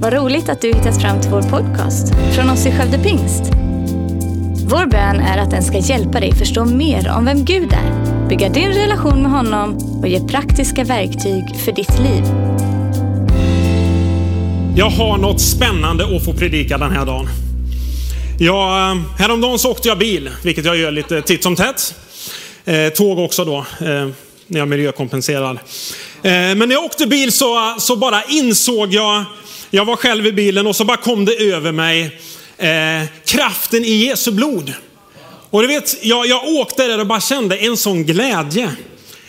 Vad roligt att du hittat fram till vår podcast från oss i Skövde Pingst. Vår bön är att den ska hjälpa dig förstå mer om vem Gud är, bygga din relation med honom och ge praktiska verktyg för ditt liv. Jag har något spännande att få predika den här dagen. Ja, eh, häromdagen så åkte jag bil, vilket jag gör lite titt som tätt. Eh, tåg också då, eh, när jag miljökompenserar. men när jag åkte bil så, så bara insåg jag, jag var själv i bilen och så bara kom det över mig eh, kraften i Jesu blod. Och du vet, jag, jag åkte där och bara kände en sån glädje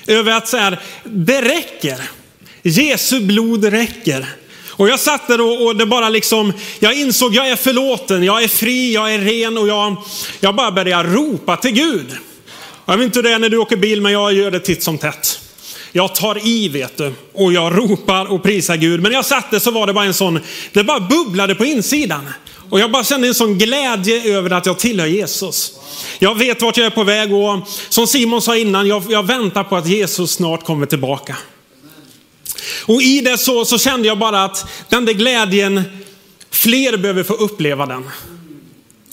över att så här, det räcker. Jesu blod räcker. Och jag satt där och, och, det bara liksom, jag insåg jag är förlåten, jag är fri, jag är ren och jag, jag bara började ropa till Gud. Jag vet inte hur det är när du åker bil, men jag gör det titt som tätt. Jag tar i vet du och jag ropar och prisar Gud. Men när jag satt där så var det bara en sån, det bara bubblade på insidan. Och jag bara kände en sån glädje över att jag tillhör Jesus. Jag vet vart jag är på väg och som Simon sa innan, jag, jag väntar på att Jesus snart kommer tillbaka. Och i det så, så kände jag bara att den där glädjen, fler behöver få uppleva den.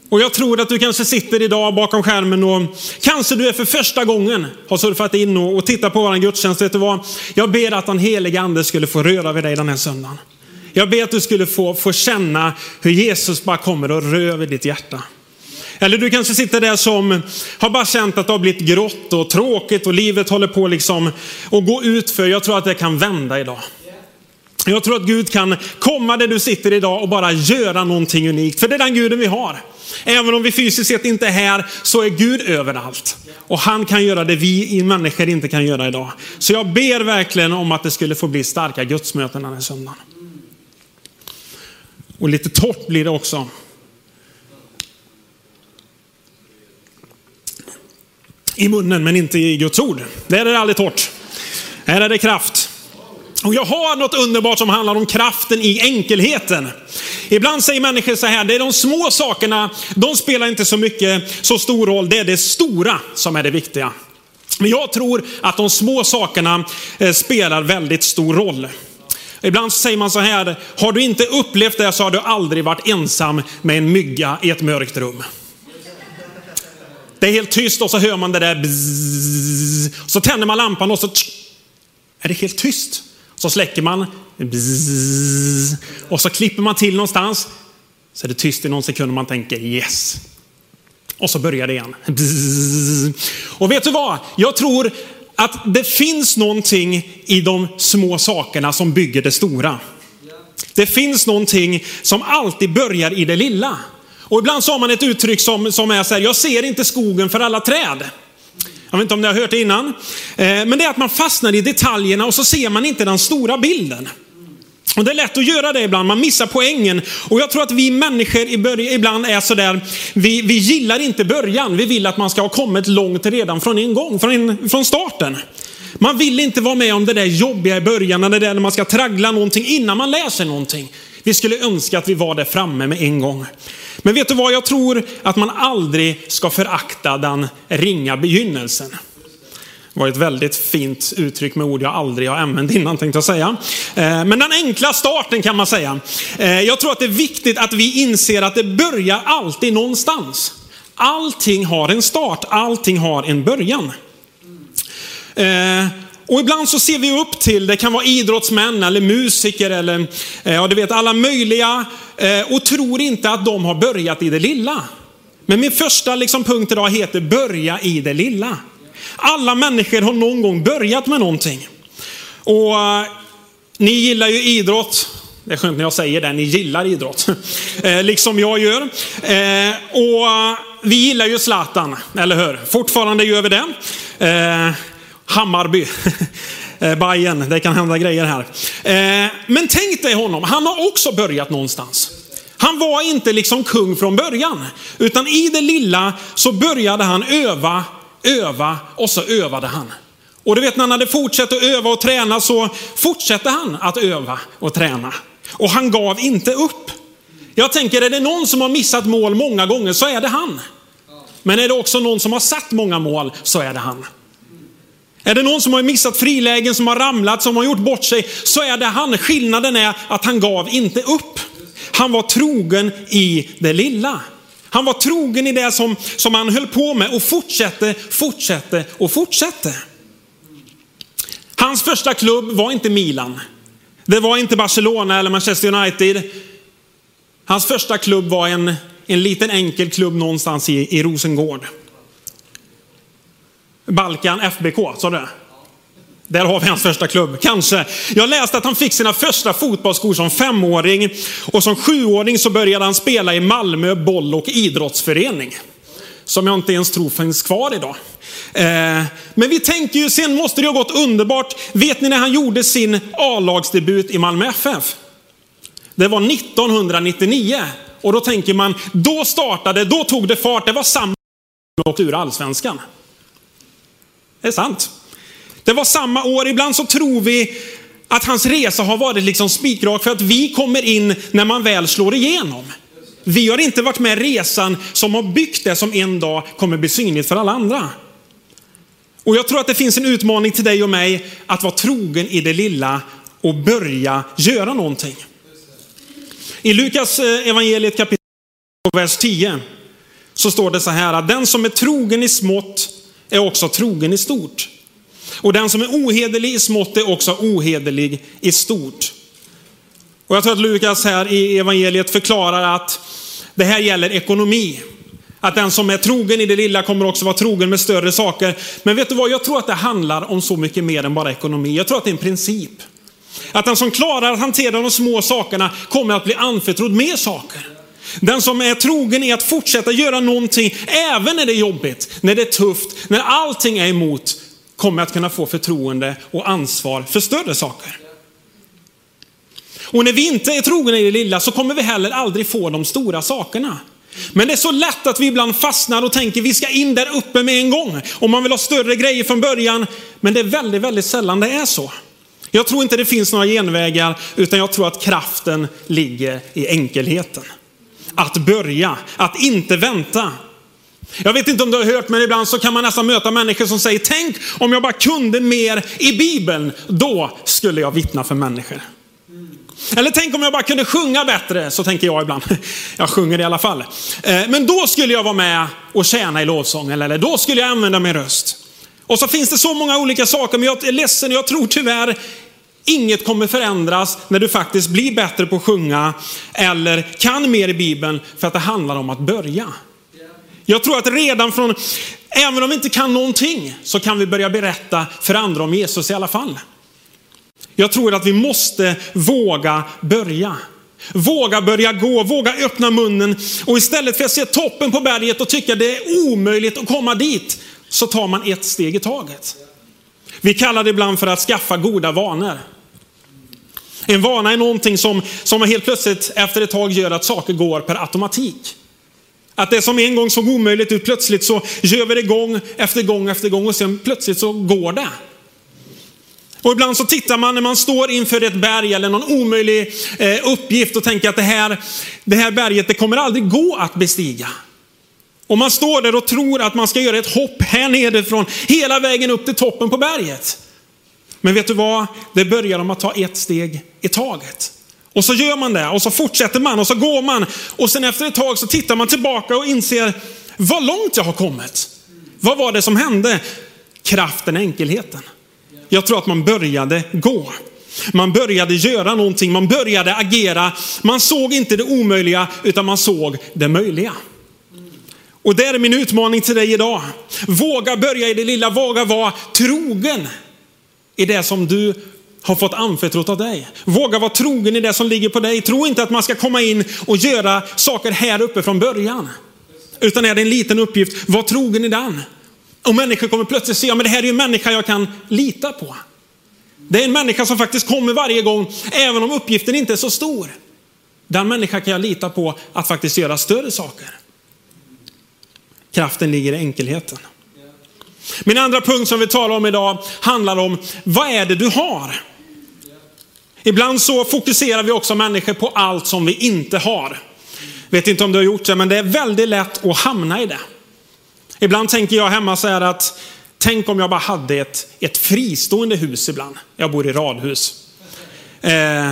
Och jag tror att du kanske sitter idag bakom skärmen och kanske du är för första gången har surfat in och, och tittat på våran gudstjänst. Vet du vad? Jag ber att den helige ande skulle få röra vid dig den här söndagen. Jag ber att du skulle få, få känna hur Jesus bara kommer och rör vid ditt hjärta. Eller du kanske sitter där som har bara känt att det har blivit grått och tråkigt och livet håller på liksom att gå ut för. Jag tror att det kan vända idag. Jag tror att Gud kan komma där du sitter idag och bara göra någonting unikt. För det är den guden vi har. Även om vi fysiskt sett inte är här så är Gud överallt. Och han kan göra det vi människor inte kan göra idag. Så jag ber verkligen om att det skulle få bli starka gudsmöten den här söndagen. Och lite torrt blir det också. I munnen men inte i Guds ord. Där är det aldrig torrt. Här är det kraft. Och jag har något underbart som handlar om kraften i enkelheten. Ibland säger människor så här, det är de små sakerna, de spelar inte så mycket, så stor roll. Det är det stora som är det viktiga. Men jag tror att de små sakerna eh, spelar väldigt stor roll. Ibland säger man så här, har du inte upplevt det så har du aldrig varit ensam med en mygga i ett mörkt rum. Det är helt tyst och så hör man det där bzzz, Så tänder man lampan och så är det helt tyst. Så släcker man bzzz, och så klipper man till någonstans. Så är det tyst i någon sekund och man tänker yes. Och så börjar det igen. Bzzz. Och vet du vad? Jag tror att det finns någonting i de små sakerna som bygger det stora. Det finns någonting som alltid börjar i det lilla. Och ibland så har man ett uttryck som, som är så här, jag ser inte skogen för alla träd. Jag vet inte om ni har hört det innan. Eh, men det är att man fastnar i detaljerna och så ser man inte den stora bilden. Och det är lätt att göra det ibland, man missar poängen. Och jag tror att vi människor ibland är sådär, vi, vi gillar inte början. Vi vill att man ska ha kommit långt redan från en gång, från, från starten. Man vill inte vara med om det där jobbiga i början, det där när man ska traggla någonting innan man läser någonting. Vi skulle önska att vi var där framme med en gång. Men vet du vad, jag tror att man aldrig ska förakta den ringa begynnelsen. Det var ett väldigt fint uttryck med ord jag aldrig har använt innan tänkte jag säga. Eh, men den enkla starten kan man säga. Eh, jag tror att det är viktigt att vi inser att det börjar alltid någonstans. Allting har en start, allting har en början. Eh, och ibland så ser vi upp till, det kan vara idrottsmän eller musiker eller eh, ja, du vet alla möjliga eh, och tror inte att de har börjat i det lilla. Men min första liksom punkt idag heter börja i det lilla. Alla människor har någon gång börjat med någonting. Och eh, ni gillar ju idrott. Det är skönt när jag säger det, ni gillar idrott. liksom jag gör. Och vi gillar ju Zlatan, eller hur? Fortfarande gör vi det. Hammarby. Eh, Bayern, det kan hända grejer här. Eh, men tänk dig honom, han har också börjat någonstans. Han var inte liksom kung från början, utan i det lilla så började han öva öva och så övade han. Och du vet när han hade fortsatt att öva och träna så fortsatte han att öva och träna. Och han gav inte upp. Jag tänker, är det någon som har missat mål många gånger så är det han. Men är det också någon som har satt många mål så är det han. Är det någon som har missat frilägen, som har ramlat, som har gjort bort sig, så är det han. Skillnaden är att han gav inte upp. Han var trogen i det lilla. Han var trogen i det som, som han höll på med och fortsatte, fortsatte och fortsatte. Hans första klubb var inte Milan. Det var inte Barcelona eller Manchester United. Hans första klubb var en, en liten enkel klubb någonstans i, i Rosengård. Balkan FBK, sa du det? Där har vi hans första klubb, kanske. Jag läste att han fick sina första fotbollsskor som femåring och som sjuåring så började han spela i Malmö boll och idrottsförening. Som jag inte ens tror finns kvar idag. Eh, men vi tänker ju, sen måste det ha gått underbart. Vet ni när han gjorde sin A-lagsdebut i Malmö FF? Det var 1999. Och då tänker man, då startade, då tog det fart. Det var samma och ur allsvenskan. Det är sant. Det var samma år. Ibland så tror vi att hans resa har varit liksom spikrak för att vi kommer in när man väl slår igenom. Vi har inte varit med resan som har byggt det som en dag kommer bli synligt för alla andra. Och jag tror att det finns en utmaning till dig och mig att vara trogen i det lilla och börja göra någonting. I Lukas eh, evangeliet kapitel vers 10 så står det så här att den som är trogen i smått är också trogen i stort. Och den som är ohederlig i smått är också ohederlig i stort. Och jag tror att Lukas här i evangeliet förklarar att det här gäller ekonomi. Att den som är trogen i det lilla kommer också vara trogen med större saker. Men vet du vad, jag tror att det handlar om så mycket mer än bara ekonomi. Jag tror att det är en princip. Att den som klarar att hantera de små sakerna kommer att bli anförtrodd mer saker. Den som är trogen i att fortsätta göra någonting, även när det är jobbigt, när det är tufft, när allting är emot, kommer att kunna få förtroende och ansvar för större saker. Och när vi inte är trogna i det lilla så kommer vi heller aldrig få de stora sakerna. Men det är så lätt att vi ibland fastnar och tänker vi ska in där uppe med en gång. Om man vill ha större grejer från början. Men det är väldigt, väldigt sällan det är så. Jag tror inte det finns några genvägar utan jag tror att kraften ligger i enkelheten. Att börja, att inte vänta. Jag vet inte om du har hört, men ibland så kan man nästan möta människor som säger, tänk om jag bara kunde mer i Bibeln, då skulle jag vittna för människor. Eller tänk om jag bara kunde sjunga bättre, så tänker jag ibland. Jag sjunger i alla fall. Eh, men då skulle jag vara med och tjäna i lovsången, eller då skulle jag använda min röst. Och så finns det så många olika saker, men jag är ledsen, jag tror tyvärr inget kommer förändras när du faktiskt blir bättre på att sjunga eller kan mer i Bibeln för att det handlar om att börja. Jag tror att redan från, även om vi inte kan någonting, så kan vi börja berätta för andra om Jesus i alla fall. Jag tror att vi måste våga börja. Våga börja gå, våga öppna munnen och istället för att se toppen på berget och tycka det är omöjligt att komma dit, så tar man ett steg i taget. Vi kallar det ibland för att skaffa goda vanor. En vana är någonting som, som helt plötsligt efter ett tag gör att saker går per automatik. Att det som en gång såg omöjligt ut, plötsligt så gör vi det gång efter gång efter gång och sen plötsligt så går det. Och ibland så tittar man när man står inför ett berg eller någon omöjlig eh, uppgift och tänker att det här, det här berget, det kommer aldrig gå att bestiga. Och man står där och tror att man ska göra ett hopp här nerifrån hela vägen upp till toppen på berget. Men vet du vad? Det börjar om att ta ett steg i taget. Och så gör man det och så fortsätter man och så går man. Och sen efter ett tag så tittar man tillbaka och inser vad långt jag har kommit. Vad var det som hände? Kraften, enkelheten. Jag tror att man började gå. Man började göra någonting, man började agera. Man såg inte det omöjliga utan man såg det möjliga. Och det är min utmaning till dig idag. Våga börja i det lilla, våga vara trogen i det som du har fått anförtrott av dig. Våga vara trogen i det som ligger på dig. Tro inte att man ska komma in och göra saker här uppe från början. Utan är det en liten uppgift, var trogen i den. Och människor kommer plötsligt se, ja men det här är ju en människa jag kan lita på. Det är en människa som faktiskt kommer varje gång, även om uppgiften inte är så stor. Den människa kan jag lita på att faktiskt göra större saker. Kraften ligger i enkelheten. Min andra punkt som vi talar om idag handlar om, vad är det du har? Ibland så fokuserar vi också människor på allt som vi inte har. Vet inte om du har gjort det, men det är väldigt lätt att hamna i det. Ibland tänker jag hemma så här att, tänk om jag bara hade ett, ett fristående hus ibland. Jag bor i radhus. Eh,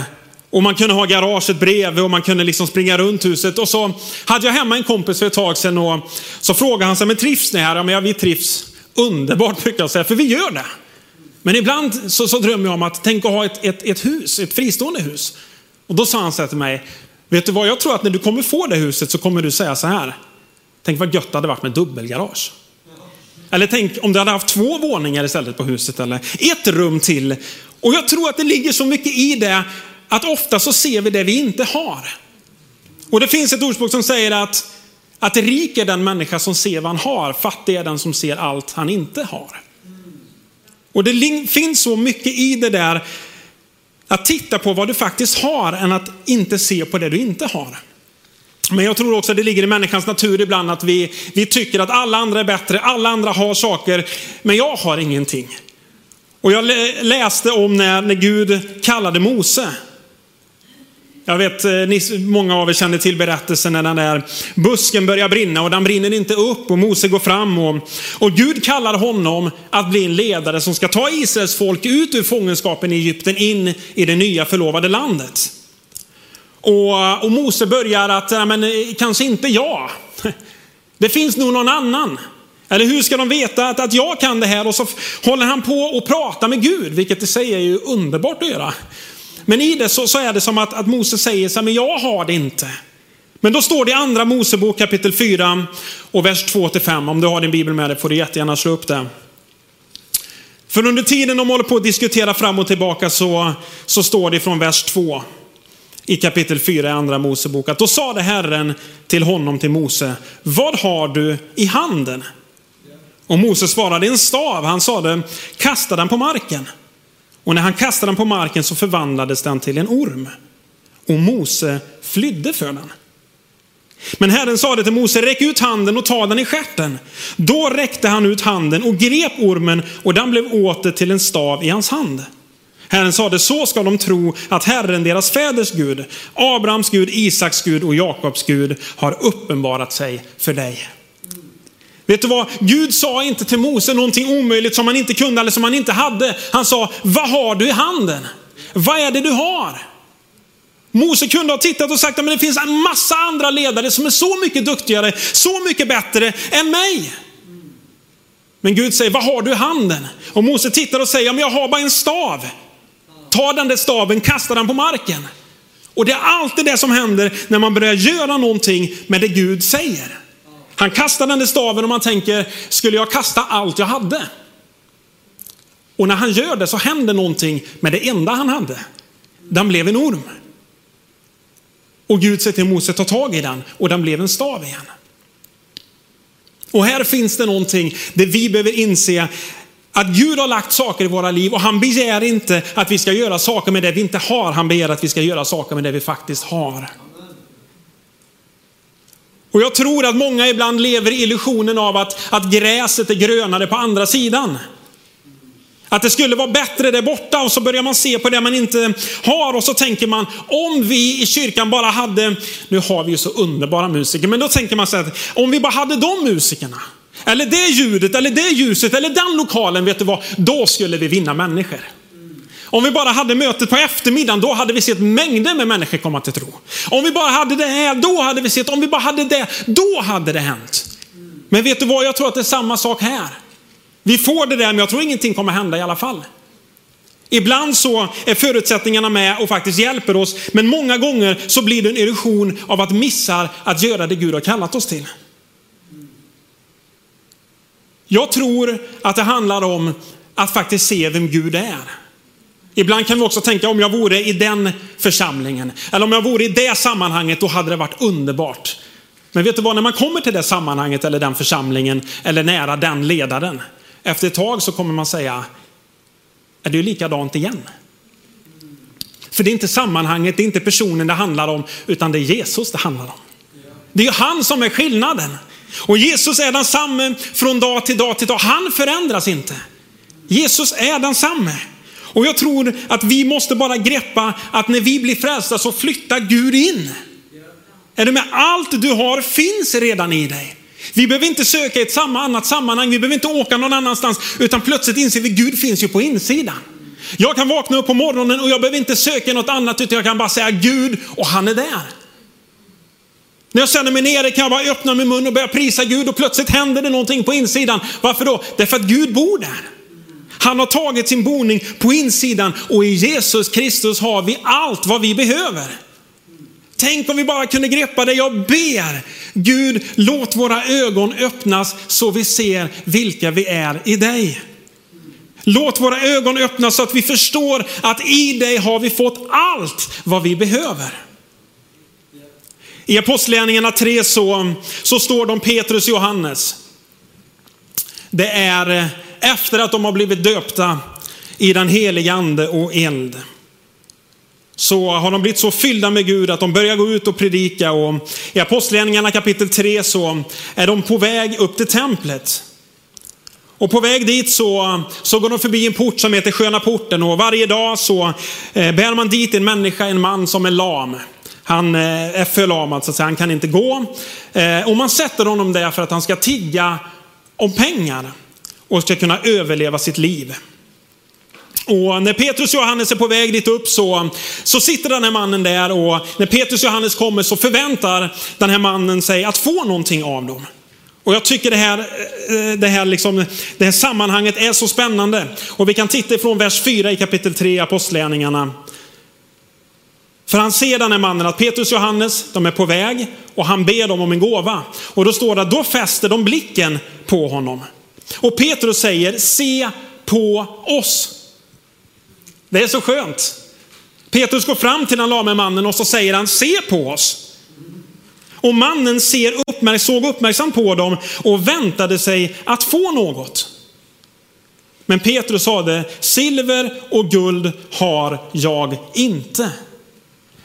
Och man kunde ha garaget bredvid och man kunde liksom springa runt huset. Och så hade jag hemma en kompis för ett tag sedan och så frågade han sig, men trivs ni här? Ja, men ja, vi trivs underbart brukar jag säga, för vi gör det. Men ibland så, så drömmer jag om att tänka ha ett, ett, ett hus, ett fristående hus. Och då sa han så här till mig, vet du vad, jag tror att när du kommer få det huset så kommer du säga så här, tänk vad gött det hade varit med dubbelgarage. Eller tänk om du hade haft två våningar istället på huset eller ett rum till. Och jag tror att det ligger så mycket i det att ofta så ser vi det vi inte har. Och det finns ett ordspråk som säger att, att rik är den människa som ser vad han har, fattig är den som ser allt han inte har. Och det finns så mycket i det där att titta på vad du faktiskt har än att inte se på det du inte har. Men jag tror också att det ligger i människans natur ibland att vi, vi tycker att alla andra är bättre, alla andra har saker, men jag har ingenting. Och jag läste om när, när Gud kallade Mose. Jag vet, eh, ni, många av er känner till berättelsen när den där busken börjar brinna och den brinner inte upp och Mose går fram och, och Gud kallar honom att bli en ledare som ska ta Israels folk ut ur fångenskapen i Egypten in i det nya förlovade landet. Och, och Mose börjar att, men eh, kanske inte jag. Det finns nog någon annan. Eller hur ska de veta att, att jag kan det här? Och så håller han på och pratar med Gud, vilket i sig är ju underbart att göra. Men i det så, så är det som att, att Mose säger så här, men jag har det inte. Men då står det i andra Mosebok kapitel 4 och vers 2-5. Om du har din bibel med dig får du jättegärna slå upp det. För under tiden de håller på att diskutera fram och tillbaka så, så står det från vers 2 i kapitel 4 i andra Mosebok att då sade Herren till honom, till Mose, vad har du i handen? Och Mose svarade en stav. Han sade, kasta den på marken. Och när han kastade den på marken så förvandlades den till en orm. Och Mose flydde för den. Men Herren sade till Mose, räck ut handen och ta den i skärten. Då räckte han ut handen och grep ormen och den blev åter till en stav i hans hand. Herren sade, så ska de tro att Herren, deras fäders Gud, Abrahams Gud, Isaks Gud och Jakobs Gud har uppenbarat sig för dig. Vet du vad? Gud sa inte till Mose någonting omöjligt som han inte kunde eller som han inte hade. Han sa, vad har du i handen? Vad är det du har? Mose kunde ha tittat och sagt men det finns en massa andra ledare som är så mycket duktigare, så mycket bättre än mig. Men Gud säger, vad har du i handen? Och Mose tittar och säger, men jag har bara en stav. Ta den där staven, kasta den på marken. Och det är alltid det som händer när man börjar göra någonting med det Gud säger. Han kastar den där staven och man tänker, skulle jag kasta allt jag hade? Och när han gör det så händer någonting med det enda han hade. Den blev en orm. Och Gud säger till Mose, ta tag i den och den blev en stav igen. Och här finns det någonting där vi behöver inse att Gud har lagt saker i våra liv och han begär inte att vi ska göra saker med det vi inte har. Han begär att vi ska göra saker med det vi faktiskt har. Och jag tror att många ibland lever i illusionen av att, att gräset är grönare på andra sidan. Att det skulle vara bättre där borta och så börjar man se på det man inte har och så tänker man om vi i kyrkan bara hade, nu har vi ju så underbara musiker, men då tänker man så här, om vi bara hade de musikerna, eller det ljudet, eller det ljuset, eller den lokalen, vet du vad, då skulle vi vinna människor. Om vi bara hade mötet på eftermiddagen, då hade vi sett mängder med människor komma till tro. Om vi bara hade det här, då hade vi sett, om vi bara hade det, då hade det hänt. Men vet du vad, jag tror att det är samma sak här. Vi får det där, men jag tror ingenting kommer hända i alla fall. Ibland så är förutsättningarna med och faktiskt hjälper oss, men många gånger så blir det en illusion av att missa att göra det Gud har kallat oss till. Jag tror att det handlar om att faktiskt se vem Gud är. Ibland kan vi också tänka om jag vore i den församlingen eller om jag vore i det sammanhanget, då hade det varit underbart. Men vet du vad, när man kommer till det sammanhanget eller den församlingen eller nära den ledaren, efter ett tag så kommer man säga, är det ju likadant igen? För det är inte sammanhanget, det är inte personen det handlar om, utan det är Jesus det handlar om. Det är han som är skillnaden. Och Jesus är densamme från dag till dag till dag. Han förändras inte. Jesus är densamme. Och jag tror att vi måste bara greppa att när vi blir frälsta så flyttar Gud in. Är du med? Allt du har finns redan i dig. Vi behöver inte söka i ett samma annat sammanhang, vi behöver inte åka någon annanstans, utan plötsligt inser vi att Gud finns ju på insidan. Jag kan vakna upp på morgonen och jag behöver inte söka något annat utan jag kan bara säga Gud och han är där. När jag känner mig nere kan jag bara öppna min mun och börja prisa Gud och plötsligt händer det någonting på insidan. Varför då? Därför att Gud bor där. Han har tagit sin boning på insidan och i Jesus Kristus har vi allt vad vi behöver. Tänk om vi bara kunde greppa det. Jag ber Gud, låt våra ögon öppnas så vi ser vilka vi är i dig. Låt våra ögon öppnas så att vi förstår att i dig har vi fått allt vad vi behöver. I Apostlagärningarna 3 så, så står det om Petrus och Johannes. Det är efter att de har blivit döpta i den heliga ande och eld. Så har de blivit så fyllda med Gud att de börjar gå ut och predika. Och I Apostlagärningarna kapitel 3 så är de på väg upp till templet. Och på väg dit så, så går de förbi en port som heter Sköna porten och varje dag så eh, bär man dit en människa, en man som är lam. Han eh, är förlamad alltså, så att säga, han kan inte gå. Eh, och man sätter honom där för att han ska tigga om pengar och ska kunna överleva sitt liv. Och när Petrus och Johannes är på väg dit upp så, så sitter den här mannen där och när Petrus och Johannes kommer så förväntar den här mannen sig att få någonting av dem. Och jag tycker det här, eh, det, här liksom, det här sammanhanget är så spännande. Och vi kan titta ifrån vers 4 i kapitel 3 i Apostlagärningarna. För han ser den här mannen att Petrus och Johannes, de är på väg och han ber dem om en gåva. Och då står det att då fäster de blicken på honom. Och Petrus säger, se på oss. Det är så skönt. Petrus går fram till den lame mannen och så säger han, se på oss. Och mannen ser uppmärk såg uppmärksamt på dem och väntade sig att få något. Men Petrus sade, silver och guld har jag inte.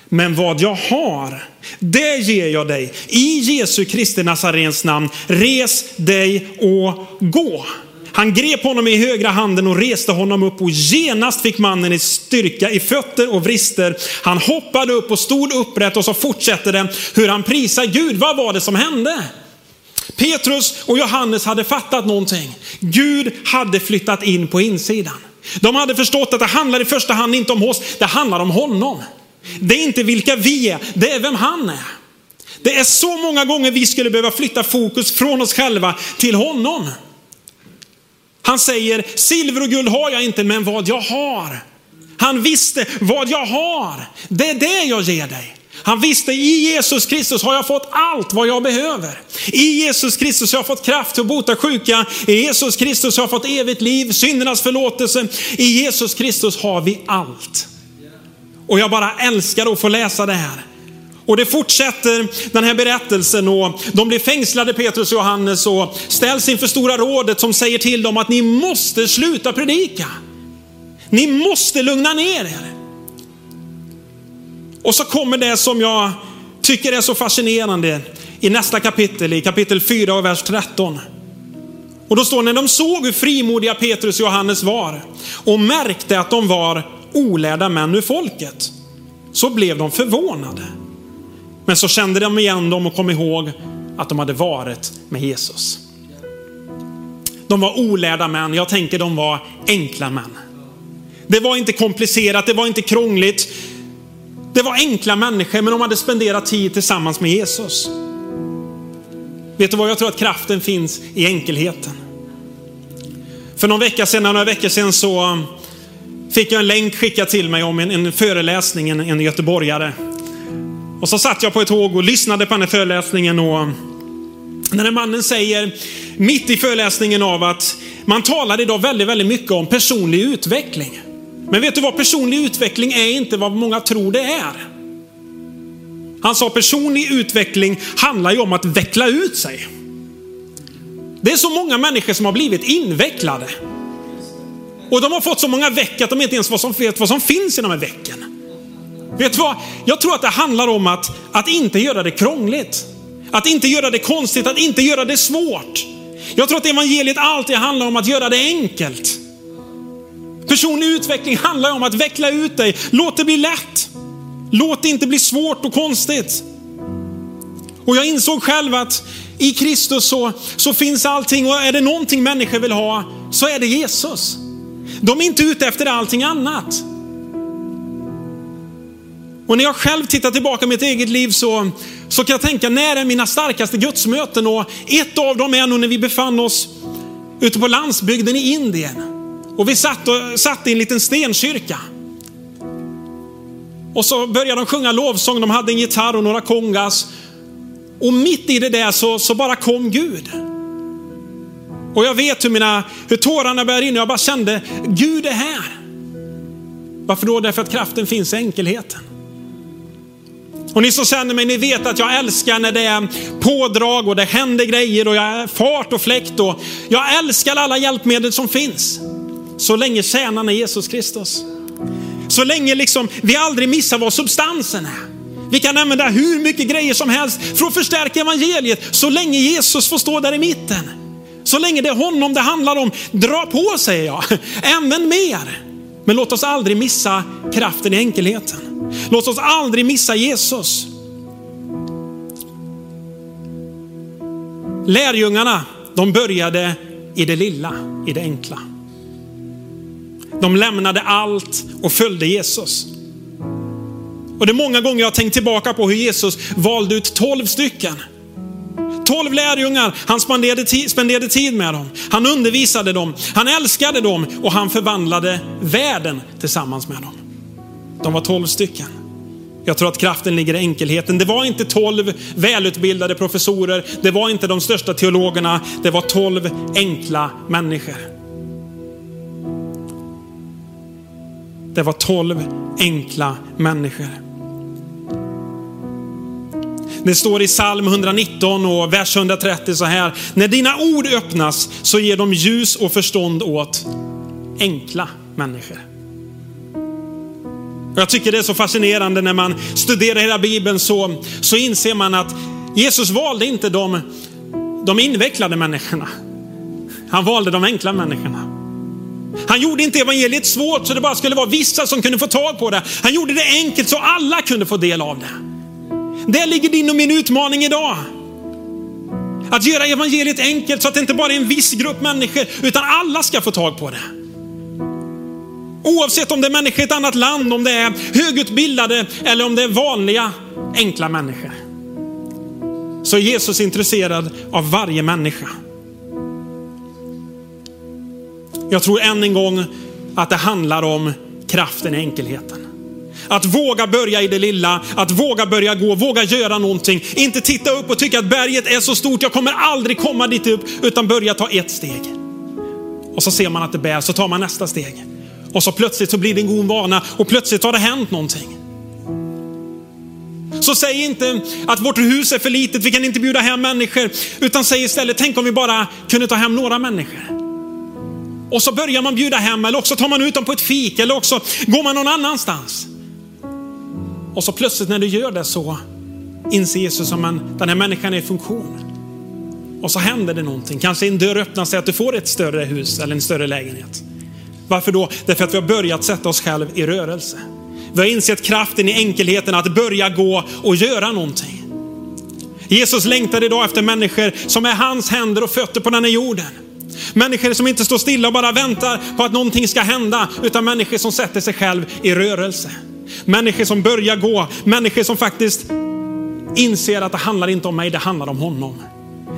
Men vad jag har, det ger jag dig. I Jesu Kristi Nazarens namn, res dig och gå. Han grep honom i högra handen och reste honom upp och genast fick mannen i styrka i fötter och vrister. Han hoppade upp och stod upprätt och så fortsätter det hur han prisar Gud. Vad var det som hände? Petrus och Johannes hade fattat någonting. Gud hade flyttat in på insidan. De hade förstått att det handlar i första hand inte om oss, det handlar om honom. Det är inte vilka vi är, det är vem han är. Det är så många gånger vi skulle behöva flytta fokus från oss själva till honom. Han säger, silver och guld har jag inte, men vad jag har. Han visste vad jag har. Det är det jag ger dig. Han visste i Jesus Kristus har jag fått allt vad jag behöver. I Jesus Kristus har jag fått kraft att bota sjuka. I Jesus Kristus har jag fått evigt liv, syndernas förlåtelse. I Jesus Kristus har vi allt. Och jag bara älskar att få läsa det här. Och det fortsätter den här berättelsen och de blir fängslade Petrus och Johannes och ställs inför Stora rådet som säger till dem att ni måste sluta predika. Ni måste lugna ner er. Och så kommer det som jag tycker är så fascinerande i nästa kapitel, i kapitel 4 och vers 13. Och då står det, när de såg hur frimodiga Petrus och Johannes var och märkte att de var olärda män ur folket, så blev de förvånade. Men så kände de igen dem och kom ihåg att de hade varit med Jesus. De var olärda män, jag tänker de var enkla män. Det var inte komplicerat, det var inte krångligt. Det var enkla människor, men de hade spenderat tid tillsammans med Jesus. Vet du vad, jag tror att kraften finns i enkelheten. För någon vecka sedan, några veckor sedan så fick jag en länk skickad till mig om en, en föreläsning, en, en göteborgare. Och så satt jag på ett tåg och lyssnade på den här föreläsningen och den här mannen säger mitt i föreläsningen av att man talar idag väldigt, väldigt mycket om personlig utveckling. Men vet du vad personlig utveckling är inte vad många tror det är. Han sa personlig utveckling handlar ju om att veckla ut sig. Det är så många människor som har blivit invecklade. Och de har fått så många veck att de inte ens vet vad som finns i de här vecken. Vet du vad? Jag tror att det handlar om att, att inte göra det krångligt. Att inte göra det konstigt, att inte göra det svårt. Jag tror att evangeliet alltid handlar om att göra det enkelt. Personlig utveckling handlar om att veckla ut dig. Låt det bli lätt. Låt det inte bli svårt och konstigt. Och jag insåg själv att i Kristus så, så finns allting och är det någonting människor vill ha så är det Jesus. De är inte ute efter allting annat. Och när jag själv tittar tillbaka på mitt eget liv så, så kan jag tänka, när är mina starkaste gudsmöten? Och ett av dem är nog när vi befann oss ute på landsbygden i Indien. Och vi satt, och, satt i en liten stenkyrka. Och så började de sjunga lovsång, de hade en gitarr och några kongas. Och mitt i det där så, så bara kom Gud. Och jag vet hur, mina, hur tårarna började rinna. Jag bara kände, Gud är här. Varför då? Därför att kraften finns i enkelheten. Och ni som känner mig, ni vet att jag älskar när det är pådrag och det händer grejer och jag är fart och fläkt. Och jag älskar alla hjälpmedel som finns. Så länge tjänaren är Jesus Kristus. Så länge liksom vi aldrig missar vad substansen är. Vi kan använda hur mycket grejer som helst för att förstärka evangeliet. Så länge Jesus får stå där i mitten. Så länge det är honom det handlar om, dra på säger jag. Använd mer. Men låt oss aldrig missa kraften i enkelheten. Låt oss aldrig missa Jesus. Lärjungarna, de började i det lilla, i det enkla. De lämnade allt och följde Jesus. Och det är många gånger jag har tänkt tillbaka på hur Jesus valde ut tolv stycken. Tolv lärjungar, han spenderade, spenderade tid med dem. Han undervisade dem, han älskade dem och han förvandlade världen tillsammans med dem. De var tolv stycken. Jag tror att kraften ligger i enkelheten. Det var inte tolv välutbildade professorer, det var inte de största teologerna, det var tolv enkla människor. Det var tolv enkla människor. Det står i psalm 119 och vers 130 så här. När dina ord öppnas så ger de ljus och förstånd åt enkla människor. Jag tycker det är så fascinerande när man studerar hela Bibeln så, så inser man att Jesus valde inte de, de invecklade människorna. Han valde de enkla människorna. Han gjorde inte evangeliet svårt så det bara skulle vara vissa som kunde få tag på det. Han gjorde det enkelt så alla kunde få del av det. Där ligger din och min utmaning idag. Att göra evangeliet enkelt så att det inte bara är en viss grupp människor utan alla ska få tag på det. Oavsett om det är människor i ett annat land, om det är högutbildade eller om det är vanliga enkla människor. Så är Jesus intresserad av varje människa. Jag tror än en gång att det handlar om kraften i enkelheten. Att våga börja i det lilla, att våga börja gå, våga göra någonting. Inte titta upp och tycka att berget är så stort, jag kommer aldrig komma dit upp, utan börja ta ett steg. Och så ser man att det bär, så tar man nästa steg. Och så plötsligt så blir det en god vana och plötsligt har det hänt någonting. Så säg inte att vårt hus är för litet, vi kan inte bjuda hem människor. Utan säg istället, tänk om vi bara kunde ta hem några människor. Och så börjar man bjuda hem eller också tar man ut dem på ett fik eller också går man någon annanstans. Och så plötsligt när du gör det så inser Jesus att den här människan är i funktion. Och så händer det någonting. Kanske en dörr öppnar sig att du får ett större hus eller en större lägenhet. Varför då? Därför att vi har börjat sätta oss själva i rörelse. Vi har insett kraften i enkelheten att börja gå och göra någonting. Jesus längtar idag efter människor som är hans händer och fötter på den här jorden. Människor som inte står stilla och bara väntar på att någonting ska hända, utan människor som sätter sig själv i rörelse. Människor som börjar gå, människor som faktiskt inser att det handlar inte om mig, det handlar om honom.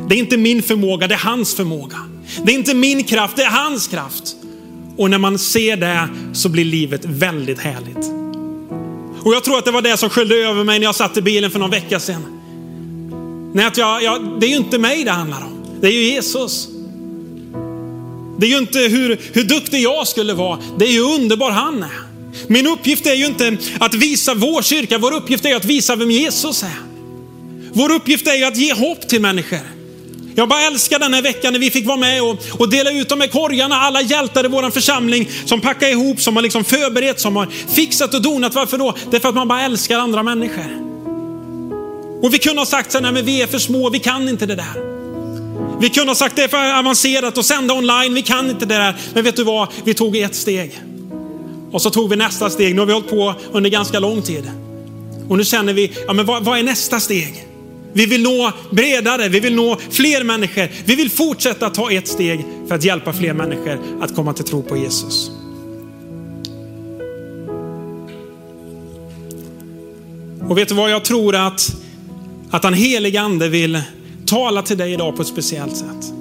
Det är inte min förmåga, det är hans förmåga. Det är inte min kraft, det är hans kraft. Och när man ser det så blir livet väldigt härligt. Och jag tror att det var det som sköljde över mig när jag satt i bilen för någon vecka sedan. Nej, att jag, jag, det är ju inte mig det handlar om. Det är ju Jesus. Det är ju inte hur, hur duktig jag skulle vara. Det är ju underbar han är. Min uppgift är ju inte att visa vår kyrka. Vår uppgift är att visa vem Jesus är. Vår uppgift är ju att ge hopp till människor. Jag bara älskar den här veckan när vi fick vara med och, och dela ut de här korgarna. Alla hjältar i vår församling som packar ihop, som har liksom förberett, som har fixat och donat. Varför då? Det är för att man bara älskar andra människor. Och vi kunde ha sagt så här, nej men vi är för små, vi kan inte det där. Vi kunde ha sagt det är för avancerat att sända online, vi kan inte det där. Men vet du vad? Vi tog ett steg. Och så tog vi nästa steg. Nu har vi hållit på under ganska lång tid. Och nu känner vi, ja men vad, vad är nästa steg? Vi vill nå bredare, vi vill nå fler människor. Vi vill fortsätta ta ett steg för att hjälpa fler människor att komma till tro på Jesus. Och vet du vad, jag tror att, att den helige ande vill tala till dig idag på ett speciellt sätt.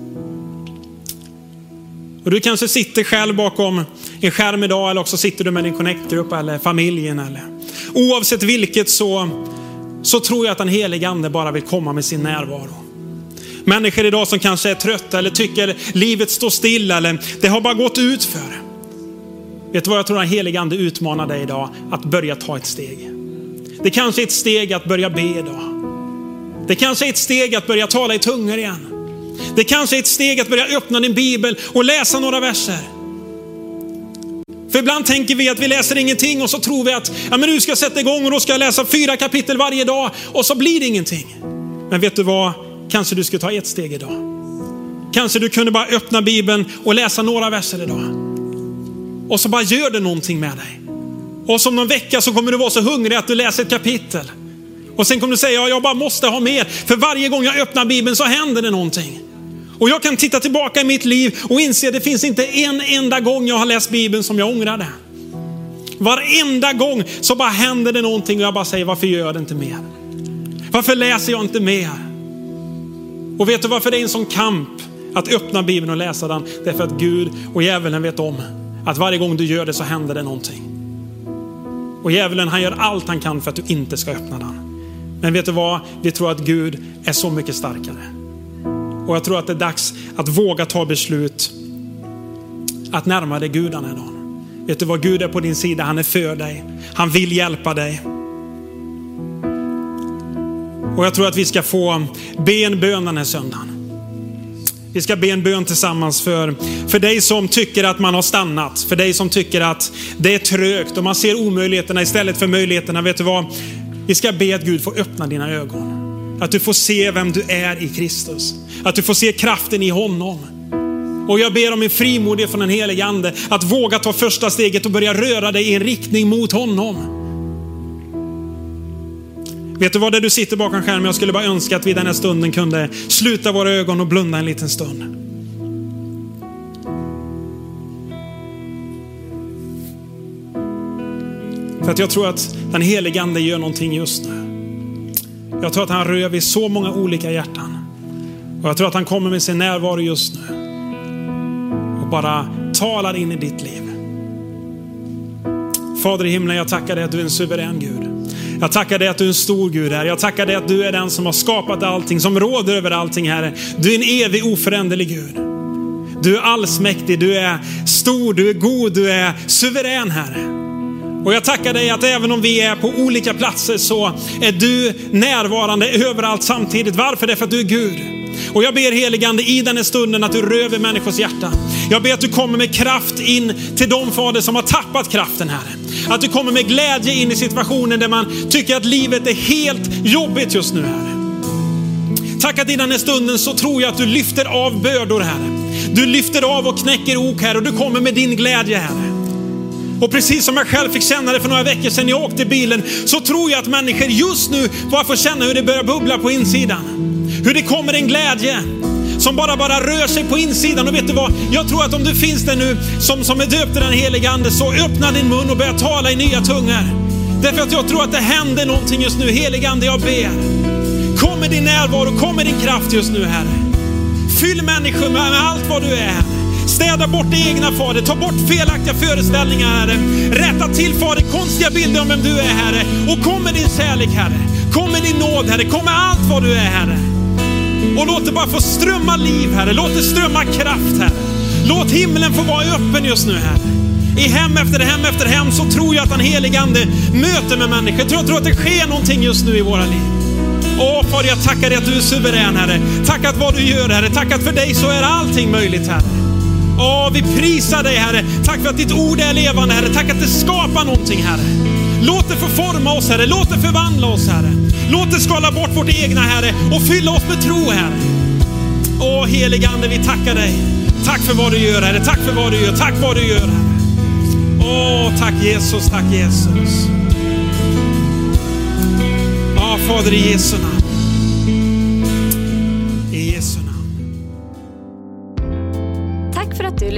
Och du kanske sitter själv bakom en skärm idag eller också sitter du med din connect-grupp eller familjen. Eller. Oavsett vilket så, så tror jag att den helige ande bara vill komma med sin närvaro. Människor idag som kanske är trötta eller tycker livet står stilla eller det har bara gått ut för. Vet du vad jag tror den helige ande utmanar dig idag? Att börja ta ett steg. Det kanske är ett steg att börja be idag. Det kanske är ett steg att börja tala i tungor igen. Det kanske är ett steg att börja öppna din bibel och läsa några verser. För ibland tänker vi att vi läser ingenting och så tror vi att ja, men nu ska jag sätta igång och då ska jag läsa fyra kapitel varje dag och så blir det ingenting. Men vet du vad? Kanske du ska ta ett steg idag. Kanske du kunde bara öppna bibeln och läsa några verser idag. Och så bara gör det någonting med dig. Och som någon vecka så kommer du vara så hungrig att du läser ett kapitel. Och sen kommer du säga, ja, jag bara måste ha mer. För varje gång jag öppnar Bibeln så händer det någonting. Och jag kan titta tillbaka i mitt liv och inse att det finns inte en enda gång jag har läst Bibeln som jag ångrade. Varenda gång så bara händer det någonting och jag bara säger, varför gör jag det inte mer? Varför läser jag inte mer? Och vet du varför det är en sån kamp att öppna Bibeln och läsa den? Det är för att Gud och djävulen vet om att varje gång du gör det så händer det någonting. Och djävulen han gör allt han kan för att du inte ska öppna den. Men vet du vad? Vi tror att Gud är så mycket starkare. Och jag tror att det är dags att våga ta beslut att närma dig Gud den här dagen. Vet du vad? Gud är på din sida, han är för dig. Han vill hjälpa dig. Och jag tror att vi ska få be en bön den här söndagen. Vi ska be en bön tillsammans för, för dig som tycker att man har stannat, för dig som tycker att det är trögt och man ser omöjligheterna istället för möjligheterna. Vet du vad? Vi ska be att Gud får öppna dina ögon. Mm. Att du får se vem du är i Kristus. Att du får se kraften i honom. Och jag ber om en frimodighet från den helige Ande att våga ta första steget och börja röra dig i en riktning mot honom. Vet du vad, där du sitter bakom skärmen, jag skulle bara önska att vi den här stunden kunde sluta våra ögon och blunda en liten stund. För att jag tror att den helige Ande gör någonting just nu. Jag tror att han rör vid så många olika hjärtan. Och jag tror att han kommer med sin närvaro just nu. Och bara talar in i ditt liv. Fader i himlen, jag tackar dig att du är en suverän Gud. Jag tackar dig att du är en stor Gud här. Jag tackar dig att du är den som har skapat allting, som råder över allting Herre. Du är en evig oföränderlig Gud. Du är allsmäktig, du är stor, du är god, du är suverän Herre. Och jag tackar dig att även om vi är på olika platser så är du närvarande överallt samtidigt. Varför? Det är för att du är Gud. Och jag ber heligande i den här stunden att du röver människors hjärta. Jag ber att du kommer med kraft in till de fader som har tappat kraften här. Att du kommer med glädje in i situationen där man tycker att livet är helt jobbigt just nu här. Tack att i den här stunden så tror jag att du lyfter av bördor här. Du lyfter av och knäcker ok här och du kommer med din glädje här. Och precis som jag själv fick känna det för några veckor sedan när jag åkte bilen, så tror jag att människor just nu bara får känna hur det börjar bubbla på insidan. Hur det kommer en glädje som bara, bara rör sig på insidan. Och vet du vad? Jag tror att om du finns där nu som, som är döpt i den heliga Ande, så öppna din mun och börja tala i nya tungor. Därför att jag tror att det händer någonting just nu. Helige Ande, jag ber. Kom med din närvaro, kom med din kraft just nu Herre. Fyll människor med, med allt vad du är. Städa bort det egna Fader, ta bort felaktiga föreställningar Herre. Rätta till Fader konstiga bilder om vem du är Herre. Och kom med din kärlek Herre. Kom med din nåd Herre, kom med allt vad du är Herre. Och låt det bara få strömma liv Herre, låt det strömma kraft Herre. Låt himlen få vara öppen just nu Herre. I hem efter hem efter hem så tror jag att den helige Ande möter med människor. Jag tror, jag tror att det sker någonting just nu i våra liv. Åh Fader, jag tackar dig att du är suverän Herre. Tack att vad du gör Herre, tack att för dig så är allting möjligt Herre. Åh, vi prisar dig Herre. Tack för att ditt ord är levande Herre. Tack att det skapar någonting Herre. Låt det få forma oss Herre. Låt det förvandla oss Herre. Låt det skala bort vårt egna Herre och fylla oss med tro Herre. Åh helige Ande, vi tackar dig. Tack för vad du gör Herre. Tack för vad du gör. Tack för vad du gör Herre. Åh, tack Jesus, tack Jesus. Ja, Fader i Jesu namn.